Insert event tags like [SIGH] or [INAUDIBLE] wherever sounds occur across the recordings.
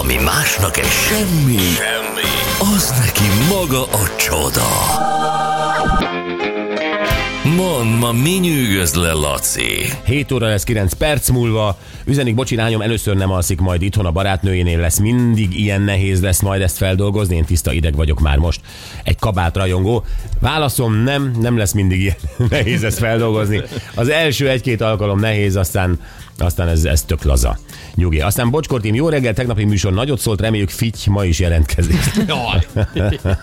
Ami másnak egy semmi, semmi, az neki maga a csoda. Mond, ma mi nyűgöz le, Laci? 7 óra lesz 9 perc múlva. Üzenik, bocsi lányom, először nem alszik majd itthon a barátnőjénél lesz. Mindig ilyen nehéz lesz majd ezt feldolgozni. Én tiszta ideg vagyok már most. Egy kabát rajongó. Válaszom nem, nem lesz mindig ilyen [LAUGHS] nehéz ezt feldolgozni. Az első egy-két alkalom nehéz, aztán aztán ez, ez tök laza. Nyugi. Aztán Bocskortim, jó reggel, tegnapi műsor nagyot szólt, reméljük Fitty ma is jelentkezik. [LAUGHS]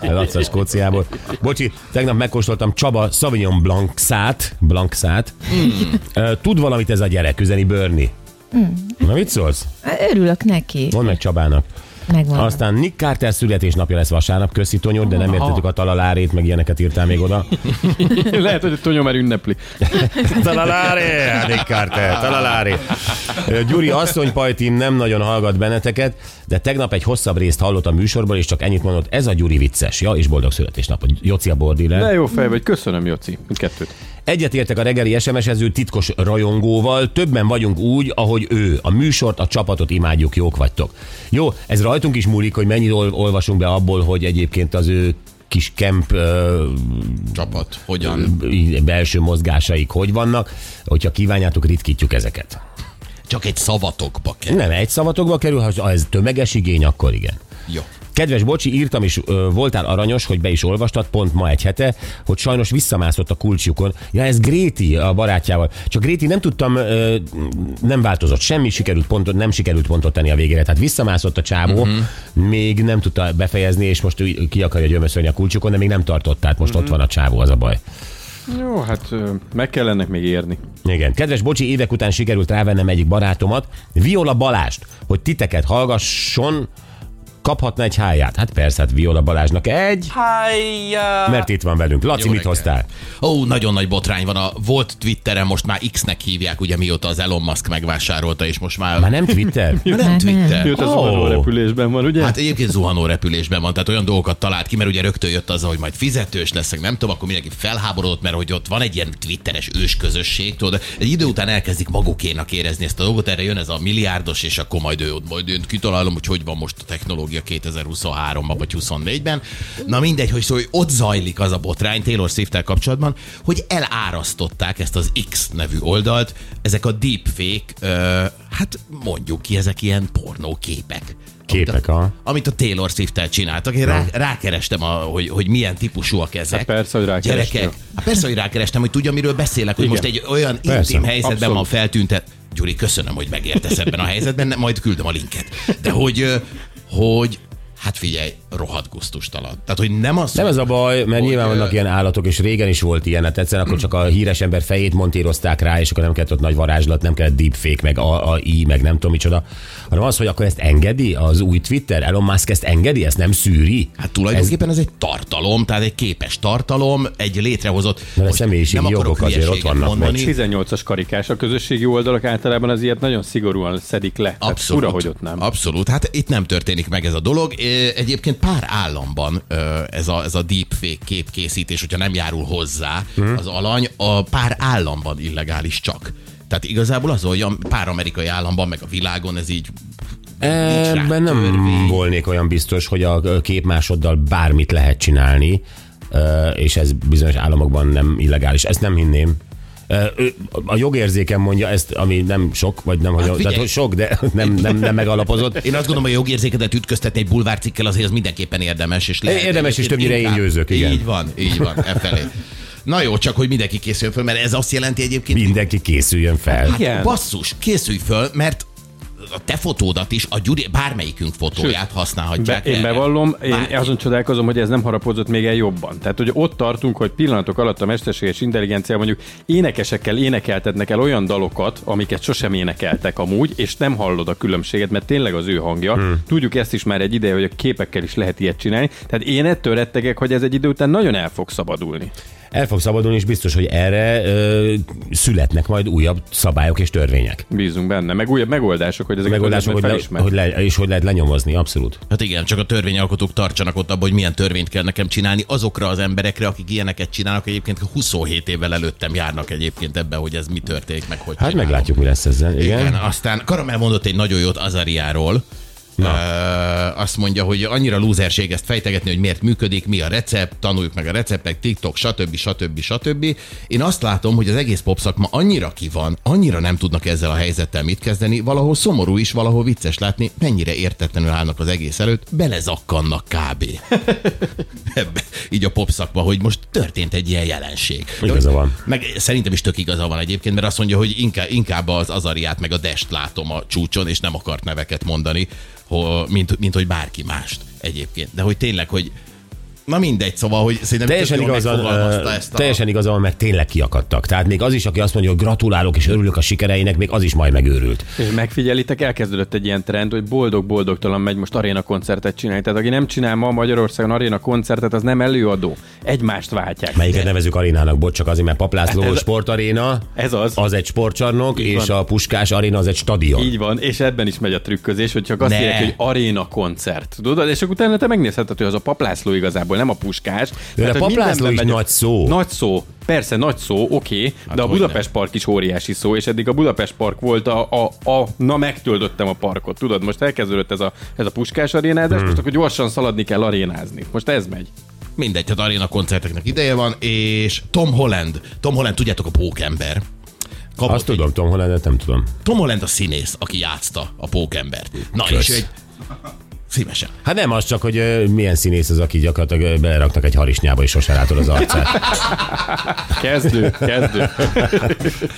[LAUGHS] Laca Skóciából. Bocsi, tegnap megkóstoltam Csaba Sauvignon Blanc-szát. Blanc-szát. Mm. Tud valamit ez a gyerek, üzeni Börni? Mm. Na mit szólsz? Örülök neki. Mondd meg Csabának. Megvan. Aztán Nick Carter születésnapja lesz vasárnap, köszi Tonyó, de nem értettük a talalárét, meg ilyeneket írtál még oda. [LAUGHS] Lehet, hogy a Tonyó már ünnepli. [LAUGHS] Talaláré, Nick Carter, talaláré. Gyuri asszony Pajtim nem nagyon hallgat benneteket, de tegnap egy hosszabb részt hallott a műsorból, és csak ennyit mondott, ez a Gyuri vicces. Ja, és boldog születésnapot. Joci a De bordiller. jó fej vagy, köszönöm, Joci. Mindkettőt. Egyetértek a reggeli SMS-ező titkos rajongóval, többen vagyunk úgy, ahogy ő. A műsort, a csapatot imádjuk, jók vagytok. Jó, ez rajtunk is múlik, hogy mennyit ol- olvasunk be abból, hogy egyébként az ő kis kemp Csapat, hogyan? belső mozgásaik hogy vannak. Hogyha kívánjátok, ritkítjuk ezeket. Csak egy szavatokba kell. Nem, egy szavatokba kerül, ha ez tömeges igény, akkor igen. Jó. Kedves Bocsi, írtam is, ö, voltál aranyos, hogy be is olvastad, pont ma egy hete, hogy sajnos visszamászott a kulcsjukon. Ja, ez Gréti a barátjával. Csak Gréti nem tudtam, ö, nem változott semmi, sikerült pontot, nem sikerült pontot tenni a végére. Tehát visszamászott a csávó, uh-huh. még nem tudta befejezni, és most ki akarja gyömöszölni a kulcsukon, de még nem tartott, tehát most uh-huh. ott van a csávó, az a baj. Jó, hát meg kell ennek még érni. Igen. Kedves Bocsi, évek után sikerült rávennem egyik barátomat, Viola Balást, hogy titeket hallgasson, kaphatna egy háját. Hát persze, hát Viola Balázsnak egy, Hájjá! mert itt van velünk. Laci, Jó mit reggelt. hoztál? Ó, nagyon nagy botrány van. A volt Twitteren, most már X-nek hívják, ugye mióta az Elon Musk megvásárolta, és most már... Már nem Twitter? [LAUGHS] Már nem Twitter. Ó. oh. zuhanó repülésben van, ugye? Hát egyébként zuhanó repülésben van, tehát olyan dolgokat talált ki, mert ugye rögtön jött az, hogy majd fizetős leszek, nem tudom, akkor mindenki felháborodott, mert hogy ott van egy ilyen twitteres ős közösség, tudod, egy idő után elkezdik magukénak érezni ezt a dolgot, erre jön ez a milliárdos, és akkor majd ő majd én kitalálom, hogy hogy van most a technológia 2023-ban vagy 24-ben. Na mindegy, hogy szóval hogy ott zajlik az a botrány Taylor swift kapcsolatban, hogy elárasztották ezt az X nevű oldalt, ezek a deepfake, ö, hát mondjuk ki, ezek ilyen pornó képek. Képek, amit a, aha. amit a Taylor Swift-tel csináltak. Én rá, rákerestem, a, hogy, hogy milyen típusúak ezek. Hát persze, hogy rákerestél. Gyerekek. Hát persze, hogy rákerestem, hogy tudja, miről beszélek, hogy Igen. most egy olyan Persze, intim helyzetben abszolút. van feltüntet. Gyuri, köszönöm, hogy megértesz ebben a helyzetben, majd küldöm a linket. De hogy, hogy hát figyelj, rohadt gusztustalan. Tehát, hogy nem az, Nem ez a baj, mert Hogy, nyilván vannak ilyen állatok, és régen is volt ilyen, hát egyszerűen akkor csak a híres ember fejét montírozták rá, és akkor nem kellett ott nagy varázslat, nem kellett deepfake, meg AI, meg nem tudom micsoda, hanem az, hogy akkor ezt engedi az új Twitter, Elon Musk ezt engedi, ezt nem szűri. Hát tulajdonképpen ez, ez egy tartalom, tehát egy képes tartalom, egy létrehozott... Mert a személyiségi jogok azért ott vannak, mondani, 18-as karikás. A közösségi oldalak általában az ilyet nagyon szigorúan szedik le. Tehát Abszolút. fura, hogy ott nem. Abszolút. Hát itt nem történik meg ez a dolog. Egyébként pár államban ez a, ez a deepfake képkészítés, hogyha nem járul hozzá Mhm. az alany, a pár államban illegális csak. Tehát igazából az olyan pár amerikai államban, meg a világon ez így Ebben nem törvény. volnék olyan biztos, hogy a képmásoddal bármit lehet csinálni, és ez bizonyos államokban nem illegális. Ezt nem hinném. A jogérzékem mondja ezt, ami nem sok, vagy nem, hogy, Hát figyelj. tehát, hogy sok, de [LAUGHS] nem, nem, nem megalapozott. Én azt gondolom, hogy a jogérzékedet ütköztetni egy bulvárcikkel azért az mindenképpen érdemes. És lehet Érdemes, és többnyire én győzök, igen. Így van, így van, e felé. Na jó, csak hogy mindenki készüljön föl, mert ez azt jelenti egyébként, Mindenki készüljön fel. Igen. Basszus, készülj föl, mert a te fotódat is, a Gyuri, bármelyikünk fotóját használhatják. Be, én erre. bevallom, én Bárki. azon csodálkozom, hogy ez nem harapozott még el jobban. Tehát, hogy ott tartunk, hogy pillanatok alatt a mesterséges intelligencia mondjuk énekesekkel énekeltetnek el olyan dalokat, amiket sosem énekeltek amúgy, és nem hallod a különbséget, mert tényleg az ő hangja. Hmm. Tudjuk ezt is már egy ideje, hogy a képekkel is lehet ilyet csinálni. Tehát én ettől rettegek, hogy ez egy idő után nagyon el fog szabadulni. El fog szabadulni, és biztos, hogy erre ö, születnek majd újabb szabályok és törvények. Bízunk benne. Meg újabb megoldások, hogy ezeket Megoldások, hogy, le, hogy le, és hogy lehet lenyomozni, abszolút. Hát igen, csak a törvényalkotók tartsanak ott abban, hogy milyen törvényt kell nekem csinálni azokra az emberekre, akik ilyeneket csinálnak, egyébként 27 évvel előttem járnak egyébként ebbe, hogy ez mi történik, meg hogy Hát csinálom. meglátjuk, mi lesz ezzel. Igen. Igen, aztán Karamel mondott egy nagyon jót Azariáról, Uh, azt mondja, hogy annyira lúzerség ezt fejtegetni, hogy miért működik, mi a recept, tanuljuk meg a receptek, TikTok, stb. stb. stb. Én azt látom, hogy az egész popszakma annyira ki van, annyira nem tudnak ezzel a helyzettel mit kezdeni, valahol szomorú is, valahol vicces látni, mennyire értetlenül állnak az egész előtt, belezakkannak kb. [LAUGHS] Ebbe, így a popszakma, hogy most történt egy ilyen jelenség. Igaza van. Meg szerintem is tök igaza van egyébként, mert azt mondja, hogy inkább, inkább az Azariát meg a Dest látom a csúcson, és nem akart neveket mondani, mint, mint hogy bárki mást egyébként. De hogy tényleg, hogy Na mindegy, szóval, hogy szerintem Teljesen ö, ezt a... teljesen igazán, van, mert tényleg kiakadtak. Tehát még az is, aki azt mondja, hogy gratulálok és örülök a sikereinek, még az is majd megőrült. És megfigyelitek, elkezdődött egy ilyen trend, hogy boldog-boldogtalan megy most aréna koncertet csinálni. Tehát aki nem csinál ma Magyarországon aréna koncertet, az nem előadó. Egymást váltják. Melyiket nevezük arénának, bocs, csak azért, mert Paplászló Hát ez- sportaréna, Ez az. az egy sportcsarnok, Így és van. a Puskás aréna az egy stadion. Így van, és ebben is megy a trükközés, hogy csak azt írják, hogy aréna koncert. Tudod? És akkor utána te megnézheted, hogy az a paplászló igazából, nem a puskás. De a mindenben is megy nagy szó. Nagy szó. Persze, nagy szó, oké, okay, de a Budapest Park is óriási szó, és eddig a Budapest Park volt a, a, a na megtöltöttem a parkot, tudod, most elkezdődött ez a, ez a puskás arénázás, most akkor gyorsan szaladni kell arénázni. Most ez megy. Mindegy, hát aréna koncerteknek ideje van, és Tom Holland. Tom Holland, tudjátok, a pókember. Kapott Azt egy- tudom, Tom Hollandet nem tudom. Tom Holland a színész, aki játszta a pókembert. Na Kösz. és egy... Szívesen. Hát nem az csak, hogy ö, milyen színész az, aki gyakorlatilag ö, beraknak egy harisnyába, és sose látod az arcát. [LAUGHS] Kezdő, kezdő.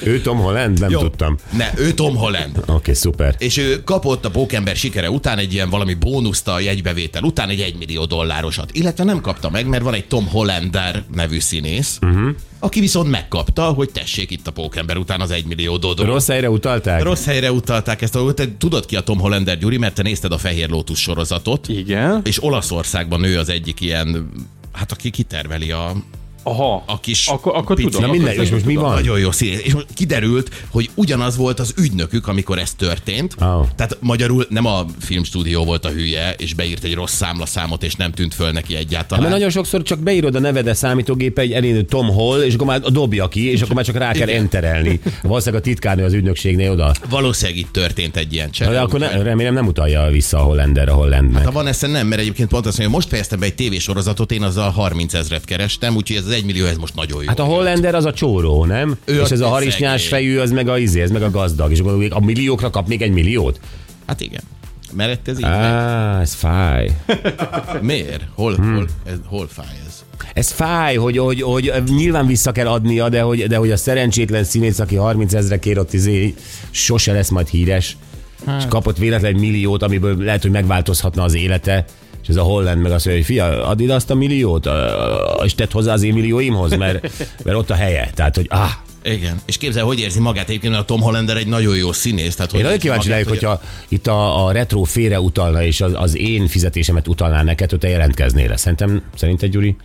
Ő Tom Holland? Nem Jó. tudtam. Ne, ő Tom Holland. Oké, okay, szuper. És ő kapott a pókember sikere után egy ilyen valami bónuszt a jegybevétel után egy 1 millió dollárosat. Illetve nem kapta meg, mert van egy Tom Hollander nevű színész, uh-huh. aki viszont megkapta, hogy tessék itt a pókember után az 1 millió dodó. Rossz helyre utalták? Rossz helyre utalták ezt. A, te tudod ki a Tom Hollander, Gyuri, mert te nézted a Fehér Lótusz sorozatot, Igen. és Olaszországban ő az egyik ilyen, hát aki kiterveli a, Aha. a kis Akkor, akkor pici- tudom. Na akkor mindegy, és most mi van? Nagyon jó színész. És most kiderült, hogy ugyanaz volt az ügynökük, amikor ez történt. Ó. Tehát magyarul nem a filmstúdió volt a hülye, és beírt egy rossz számlaszámot, és nem tűnt föl neki Hát egyáltalán. mert nagyon sokszor csak beírod a neved a számítógépe, egy elindul Tom Hall, és akkor már dobja ki, és akkor már csak rá kell Igen. enterelni. Valószínűleg a titkárnő az ügynökségnél oda. Valószínűleg itt történt egy ilyen csere. De akkor ne, remélem nem utalja vissza a Hollander a Hollandnek. Ha van esze nem, mert egyébként pont azt mondja, most fejeztem be egy tévésorozatot, én azzal 30 ezret kerestem, úgyhogy ez az 1 millió, ez most nagyon jó. Hát a Hollander az a csóró, nem? Ő és ez a harisnyás szegény. fejű, az meg a izé, ez meg a gazdag. És akkor a milliókra kap még egy milliót? Hát igen. Mert ez így. Á, ez fáj. [LAUGHS] Miért? Hol, Hmm. hol, ez, hol fáj ez? Ez fáj, hogy, hogy, hogy nyilván vissza kell adnia, de hogy, de hogy a szerencsétlen színész, aki 30 ezre kér ott izé, sose lesz majd híres, és kapott véletlen egy milliót, amiből lehet, hogy megváltozhatna az élete, ez a Holland meg azt mondja, hogy fia, add ide azt a milliót, és tedd hozzá az én millióimhoz, mert, mert ott a helye. Tehát, hogy ah, Igen. És képzel, hogy érzi magát egyébként, mert a Tom Hollander egy nagyon jó színész. Tehát, hogy Én nagyon kíváncsi legyek, hogy hogyha itt a, a retro félre utalna, és az, az én fizetésemet utalná neked, hogy te jelentkeznél. Szerintem, szerinted, Gyuri?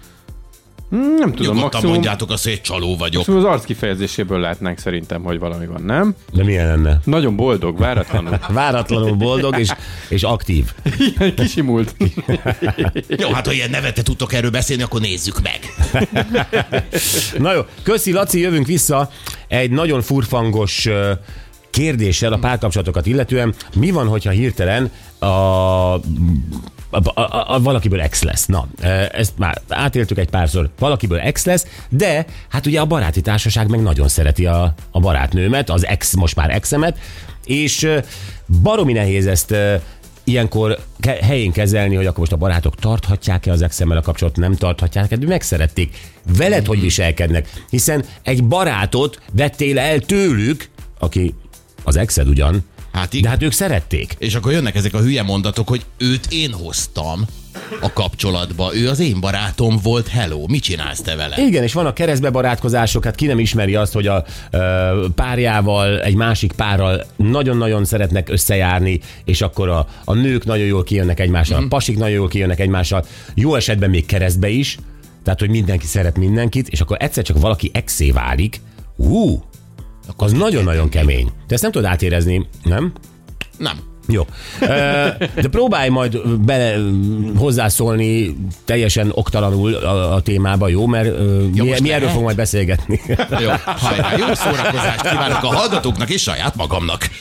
Nem tudom, Nyugodtan maximum, mondjátok azt, hogy egy csaló vagyok. maximum az arc kifejezéséből látnánk szerintem, hogy valami van, nem? De milyen lenne? Nagyon boldog, váratlanul. [LAUGHS] Váratlanul boldog és, és aktív. Ilyen kisimult. [LAUGHS] Jó, hát ha ilyen nevet tudtok erről beszélni, akkor nézzük meg. [LAUGHS] Na jó, köszi Laci, jövünk vissza egy nagyon furfangos kérdéssel a párkapcsolatokat illetően. Mi van, hogyha hirtelen a, a, a, a, valakiből ex lesz? Na, ö, ezt már átéltük egy párszor. Valakiből ex lesz, de hát ugye a baráti társaság meg nagyon szereti a, a barátnőmet, az ex, most már exemet, és ö, baromi nehéz ezt ö, ilyenkor helyén kezelni, hogy akkor most a barátok tarthatják-e az exemmel a kapcsolatot, nem tarthatják, hát megszerették. Veled hogy viselkednek? Hiszen egy barátot vettél el tőlük, aki az exed ugyan, Hát de igen. hát ők szerették. És akkor jönnek ezek a hülye mondatok, hogy őt én hoztam a kapcsolatba. Ő az én barátom volt, hello, mit csinálsz te vele? Igen, és vannak keresztbe barátkozások, hát ki nem ismeri azt, hogy a ö, párjával, egy másik párral nagyon-nagyon szeretnek összejárni, és akkor a, a nők nagyon jól kijönnek egymással, a pasik nagyon jól kijönnek egymással, jó esetben még keresztbe is, Tehát, hogy mindenki szeret mindenkit, és akkor egyszer csak valaki exé válik, hú, az nagyon-nagyon kemény. Te ezt nem tudod átérezni, nem? Nem. Jó. De próbálj majd bele hozzászólni teljesen oktalanul a, a témába, jó? Mert ö, mi, mi erről fogunk majd beszélgetni. Jó, hajrá, jó szórakozást kívánok a hallgatóknak és saját magamnak.